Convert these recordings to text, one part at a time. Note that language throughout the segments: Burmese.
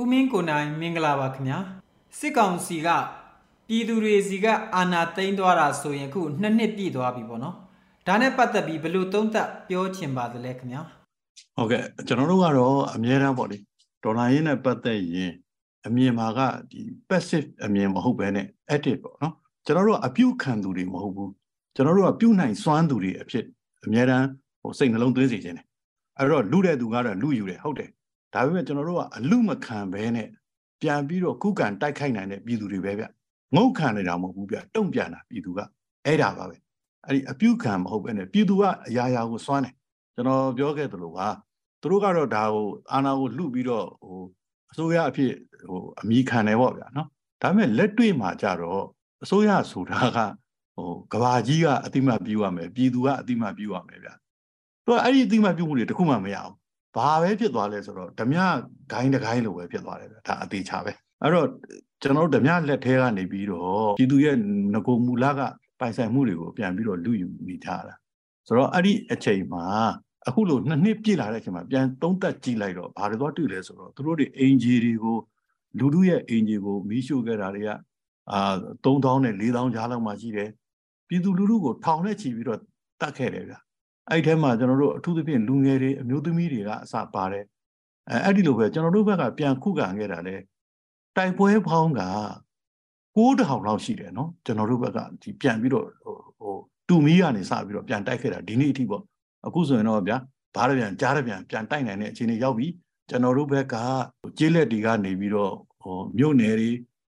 ဦးမင်းကိုနိုင်မင်္ဂလာပါခင်ဗျာစစ်ကောင်စီကပြည်သူတွေစီကအာဏာသိမ်းသွားတာဆိုရင်ခုနှစ်နှစ်ပြည့်သွားပြီပေါ့နော်ဒါနဲ့ပတ်သက်ပြီးဘယ်လိုသုံးသပ်ပြောချင်ပါသလဲခင်ဗျာဟုတ်ကဲ့ကျွန်တော်တို့ကတော့အများအားပေါ့လေဒေါ်လာရင်းနဲ့ပတ်သက်ရင်အမြင်မှာကဒီ passive အမြင်မဟုတ်ဘဲနဲ့ active ပေါ့နော်ကျွန်တော်တို့ကအပြုခံသူတွေမဟုတ်ဘူးကျွန်တော်တို့ကပြုနိုင်စွမ်းသူတွေအဖြစ်အများအားဟိုစိတ်နှလုံးသွင်းစေခြင်းတယ်အဲ့တော့လူတဲ့သူကတော့လူယူတယ်ဟုတ်တယ် ဒါပေမဲ့ကျွန်တော်တို့ကအလူမခံဘဲနဲ့ပြန်ပြီးတော့ခုခံတိုက်ခိုက်နိုင်တဲ့ပြည်သူတွေပဲဗျငုတ်ခံနေတာမဟုတ်ဘူးဗျတုံ့ပြန်တာပြည်သူကအဲ့ဒါပါပဲအဲ့ဒီအပြုခံမဟုတ်ပဲနဲ့ပြည်သူကအရာရာကိုစွမ်းတယ်ကျွန်တော်ပြောခဲ့သလိုပါသူတို့ကတော့ဒါကိုအာဏာကိုလှုပ်ပြီးတော့ဟိုအစိုးရအဖြစ်ဟိုအမိခံတယ်ပေါ့ဗျာနော်ဒါပေမဲ့လက်တွေ့မှာကြတော့အစိုးရဆိုတာကဟိုကဘာကြီးကအတိမတ်ပြုရမယ်ပြည်သူကအတိမတ်ပြုရမယ်ဗျာသူကအဲ့ဒီအတိမတ်ပြုမှုတွေတခုမှမရဘူး ဘာပဲဖြစ်သွားလဲဆိုတော့ဓမြဂိုင်းတဂိုင်းလိုပဲဖြစ်သွားတယ်ဗျဒါအသေးချပဲအဲ့တော့ကျွန်တော်တို့ဓမြလက်ထဲကနေပြီးတော့ပြည်သူရဲ့ငကိုမူလကပိုင်ဆိုင်မှုတွေကိုပြန်ပြီးတော့လူယူနေကြတာဆိုတော့အဲ့ဒီအချိန်မှာအခုလိုနှစ်နှစ်ပြည့်လာတဲ့အချိန်မှာပြန်သုံးသက်ကြည့်လိုက်တော့ဘာတွေတော့တွေ့လဲဆိုတော့သူတို့တွေအင်ဂျီတွေကိုလူလူရဲ့အင်ဂျီကိုမီးရှို့ခဲ့တာတွေကအာ3000နဲ့4000ကြားလောက်မှရှိတယ်ပြည်သူလူထုကိုထောင်နဲ့ချီပြီးတော့တတ်ခဲ့တယ်ဗျ အဲ့ထဲမှာကျွန်တော်တို့အထူးသဖြင့်လူငယ်တွေအမျိုးသမီးတွေကအစပါတယ်အဲအဲ့ဒီလိုပဲကျွန်တော်တို့ဘက်ကပြန်ခုခံခဲ့တာလေတိုက်ပွဲဖောင်းက9000လောက်ရှိတယ်နော်ကျွန်တော်တို့ဘက်ကဒီပြန်ပြီးတော့ဟိုဟိုတူမီကနေစပြီးတော့ပြန်တိုက်ခဲ့တာဒီနေ့အထိပေါ့အခုဆိုရင်တော့ဗျာဘားရပြန်ကြားရပြန်ပြန်တိုက်နိုင်တဲ့အခြေအနေရောက်ပြီကျွန်တော်တို့ဘက်ကကျေးလက်တွေကနေပြီးတော့ဟိုမြို့နယ်တွေ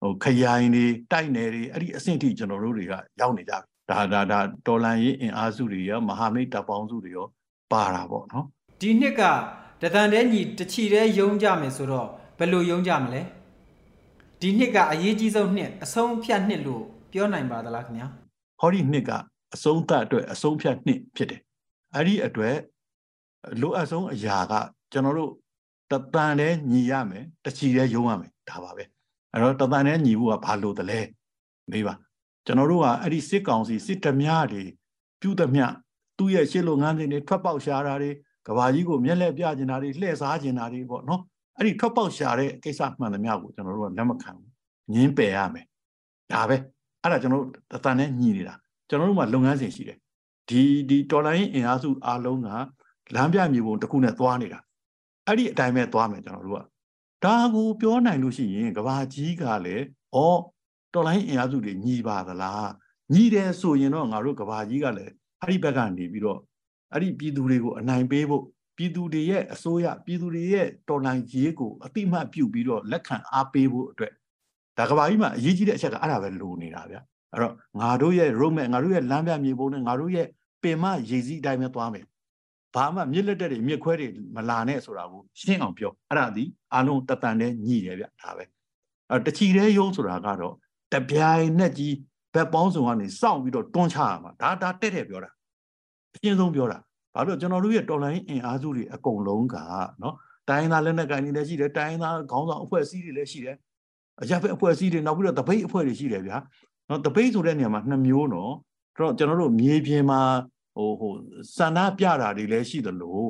ဟိုခရိုင်တွေတိုက်နယ်တွေအဲ့ဒီအဆင့်ထိကျွန်တော်တို့တွေကရောက်နေကြပြီ ဒါဒါဒါတော်လန်ရေးအင်အားစုတွေရောမဟာမိတ်တပ်ပေါင်းစုတွေရောပါတာပေါ့နော်ဒီနှစ်ကတသန်တဲ့ညီတချီတဲ့ယုံကြမယ်ဆိုတော့ဘယ်လိုယုံကြမလဲဒီနှစ်ကအရေးကြီးဆုံးနှစ်အဆုံးဖြတ်နှစ်လို့ပြောနိုင်ပါသလားခင်ဗျာဟောဒီနှစ်ကအဆုံးသတ်အတွက်အဆုံးဖြတ်နှစ်ဖြစ်တယ်အဲ့ဒီအတွက်လိုအပ်ဆုံးအရာက ကျွန်တော်တို့တသန်တဲ့ညီရမယ်တချီတဲ့ယုံရမယ်ဒါပါပဲအဲ့တော့တသန်တဲ့ညီဖို့ကဘာလို့တလဲမေးပါ ကျွန်တော်တို့ကအဲ့ဒီစစ်ကောင်စီစစ်ဓမြတွေပြုသမျှသူ့ရဲ့ရှစ်လိုငန်းတွေထွက်ပေါက်ရှာတာတွေကဘာကြီးကိုမျက်လက်ပြကျင်တာတွေလှည့်စားကျင်တာတွေပေါ့နော်အဲ့ဒီထွက်ပေါက်ရှာတဲ့ကိစ္စမှန်သမျှကိုကျွန်တော်တို့ကလက်မခံဘူးငင်းပယ်ရမယ်ဒါပဲအဲ့ဒါကျွန်တော်တို့အတန်နဲ့ညီနေတာကျွန်တော်တို့မှာလုပ်ငန်းစဉ်ရှိတယ်ဒီဒီတော်လိုင်းအင်အားစုအားလုံးကလမ်းပြမြေပုံတစ်ခုနဲ့သွားနေတာအဲ့ဒီအတိုင်းပဲသွားမယ်ကျွန်တော်တို့ကဒါကိုပြောနိုင်လို့ရှိရင်ကဘာကြီးကလည်းဩ တော်လိုင်းအင်အားစုတွေညီပါသလားညီတယ်ဆိုရင်တော့ငါတို့ကဘာကြီးကလည်းအဲ့ဒီဘက်ကနေပြီးတော့အဲ့ဒီပြည်သူတွေကိုအနိုင်ပေးဖို့ပြည်သူတွေရဲ့အစိုးရပြည်သူတွေရဲ့တော်လိုင်းကြီးကိုအတိမတ်ပြုပြီးတော့လက်ခံအားပေးဖို့အတွက်ဒါကဘာကြီးမှာအရေးကြီးတဲ့အချက်ကအဲ့ဒါပဲလိုနေတာဗျအဲ့တော့ငါတို့ရဲ့ roadmap ငါတို့ရဲ့လမ်းပြမြေပုံနဲ့ငါတို့ရဲ့ပင်မရေစည်းအတိုင်းပဲသွားမယ်ဘာမှမြစ်လက်တက်တွေမြစ်ခွဲတွေမလာနဲ့ဆိုတာကိုရှင်းအောင်ပြောအဲ့ဒါဒီအလုံးတတန်နဲ့ညှိတယ်ဗျဒါပဲအဲ့တချီတဲ့ရုံးဆိုတာကတော့ တပြိုင်နက်ကြီးဘက်ပေါင်းစုံကနေစောင့်ပြီးတော့တွန်းချရမှာဒါဒါတက်တယ်ပြောတာအရှင်းဆုံးပြောတာဘာလို့ကျွန်တော်တို့ရဲ့တော်လိုင်းအင်အားစုတွေအကုန်လုံးကနော်တိုင်းသားလက်နက်ကိုင်တွေလည်းရှိတယ်တိုင်းသားခေါင်းဆောင်အဖွဲ့အစည်းတွေလည်းရှိတယ်အရာဖက်အဖွဲ့အစည်းတွေနောက်ပြီးတော့တပိတ်အဖွဲ့တွေရှိတယ်ဗျာနော်တပိတ်ဆိုတဲ့နေရာမှာနှစ်မျိုးနော်တော့ကျွန်တော်တို့မြေပြင်မှာဟိုဟိုစန္ဒပြတာတွေလည်းရှိတယ်လို့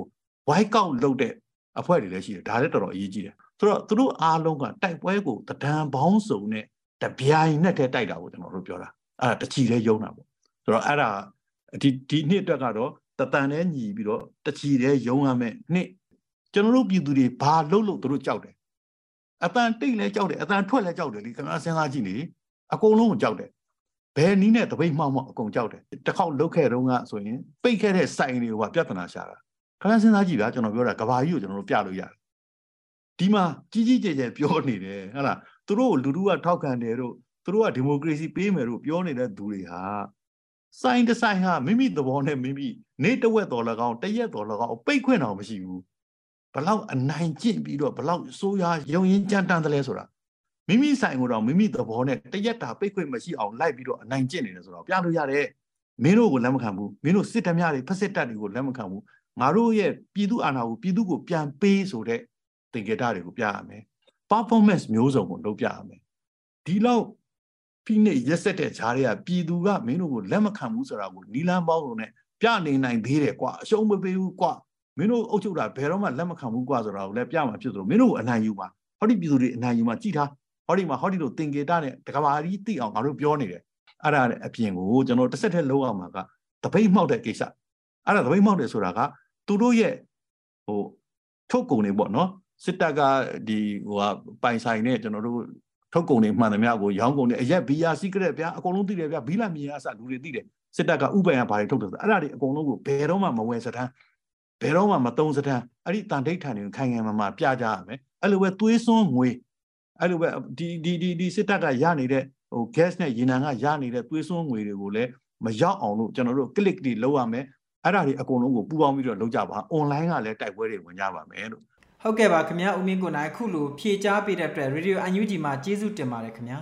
ဝိုက်ကောက်လုပ်တဲ့အဖွဲ့တွေလည်းရှိတယ်ဒါလည်းတော်တော်အရေးကြီးတယ်ဆိုတော့သူတို့အားလုံးကတိုက်ပွဲကိုတဒံပေါင်းစုံနဲ့ တပြိုင်နဲ့တည်းတိုက်တာကိုကျွန်တော်တို့ပြောတာအဲ့ဒါတချီလေးယုံတာပေါ့ဆိုတော့အဲ့ဒါဒီဒီနှစ်အတွက်ကတော့တတန်နဲ့ညီပြီးတော့တချီလေးယုံရမယ်နှစ်ကျွန်တော်တို့ပြည်သူတွေဘာလုပ်လို့သူတို့ကြောက်တယ်အတန်တိတ်လဲကြောက်တယ်အတန်ထွက်လဲကြောက်တယ်လေခင်ဗျာစဉ်းစားကြည့်လေအကုန်လုံးကိုကြောက်တယ်ဘယ်နည်းနဲ့တပိတ်မှောက်မှအကုန်ကြောက်တယ်တစ်ခေါက်လုတ်ခဲ့တော့ကဆိုရင်ပိတ်ခဲ့တဲ့စိုင်တွေကပြဿနာရှာတာခင်ဗျာစဉ်းစားကြည့်ဗျာကျွန်တော်ပြောတာကဘာကြီးကိုကျွန်တော်တို့ပြလို့ရတယ်ဒီမှာကြီးကြီးကျယ်ကျယ်ပြောနေတယ်ဟုတ်လား သူတို့လူလူကထောက်ခံတယ်တို့သူတို့ကဒီမိုကရေစီပေးမယ်လို့ပြောနေတဲ့သူတွေဟာစိုင်းတဆိုင်ဟာမိမိသဘောနဲ့မိမိနေတဝက်တော်၎င်းတရက်တော်၎င်းပိတ်ခွင့်တော်မရှိဘူးဘလောက်အနိုင်ကျင့်ပြီးတော့ဘလောက်စိုးရရုံရင်ကြမ်းတမ်းတယ်လဲဆိုတာမိမိဆိုင်ကိုတော့မိမိသဘောနဲ့တရက်တာပိတ်ခွင့်မရှိအောင်လိုက်ပြီးတော့အနိုင်ကျင့်နေတယ်ဆိုတော့ပြလို့ရတယ်မင်းတို့ကိုလက်မခံဘူးမင်းတို့စစ်တမ်းတွေဖက်စစ်တပ်တွေကိုလက်မခံဘူးငါတို့ရဲ့ပြည်သူအာဏာကိုပြည်သူကိုပြန်ပေးဆိုတဲ့သင်္ကေတတွေကိုပြရမယ် performance မျိုးစုံကိုလုပ်ပြရမယ်ဒီလောက်ဖိနှိပ်ရက်ဆက်တဲ့ဈာတွေကပြည်သူကမင်းတို့ကိုလက်မခံဘူးဆိုတာကိုနီလန်းပေါင်းလို့ ਨੇ ပြနေနိုင်သေးတယ်ကွာအရှုံးမပေးဘူးကွာမင်းတို့အုပ်ချုပ်တာဘယ်တော့မှလက်မခံဘူးကွာဆိုတာကိုလည်းပြမှာဖြစ်သလိုမင်းတို့အနိုင်ယူပါဟောဒီပြည်သူတွေအနိုင်ယူမှာကြည်ထားဟောဒီမှာဟောဒီလိုသင်္ကေတနဲ့တကဘာကြီးသိအောင်ငါတို့ပြောနေတယ်အဲ့ဒါနဲ့အပြင်ကိုကျွန်တော်တစ်ဆက်တည်းလုံးအောင်မှာကတပိတ်မှောက်တဲ့ကိစ္စအဲ့ဒါတပိတ်မှောက်တယ်ဆိုတာကသူတို့ရဲ့ဟိုထုတ်ကုန်တွေပေါ့နော် စစ်တပ်ကဒီဟိုကပိုင်ဆိုင်နဲ့ကျွန်တော်တို့ထုတ်ကုန်တွေမှန်သမျှကိုရောင်းကုန်တွေအရက်ဘီယာစီကရက်ဗျာအကုန်လုံးသိတယ်ဗျာဘီလာမြေအစလူတွေသိတယ်စစ်တပ်ကဥပ္ပံကဘာတွေထုတ်တယ်ဆိုအဲ့ဒါတွေအကုန်လုံးကိုဘယ်တော့မှမဝယ်စတန်းဘယ်တော့မှမသုံးစတန်းအဲ့ဒီတန်တိတ်ထန်တွေကိုခိုင်ခိုင်မာမာပြကြရမယ်အဲ့လိုပဲသွေးစွန်းငွေအဲ့လိုပဲဒီဒီဒီဒီစစ်တပ်ကရနေတဲ့ဟို gas နဲ့ရေနံကရနေတဲ့သွေးစွန်းငွေတွေကိုလည်းမရောက်အောင်လို့ကျွန်တော်တို့ click တွေလုပ်ရမယ်အဲ့ဒါတွေအကုန်လုံးကိုပူပေါင်းပြီးတော့လုပ်ကြပါ online ကလည်းတိုက်ပွဲတွေဝင်ကြပါမယ်လို့ ဟုတ်ကဲ့ပါခင်ဗျာဦးမင်းကိုနိုင်အခုလိုဖြေချပေးတဲ့အတွက် Radio UNG မှာကျေးဇူးတင်ပါတယ်ခင်ဗျာ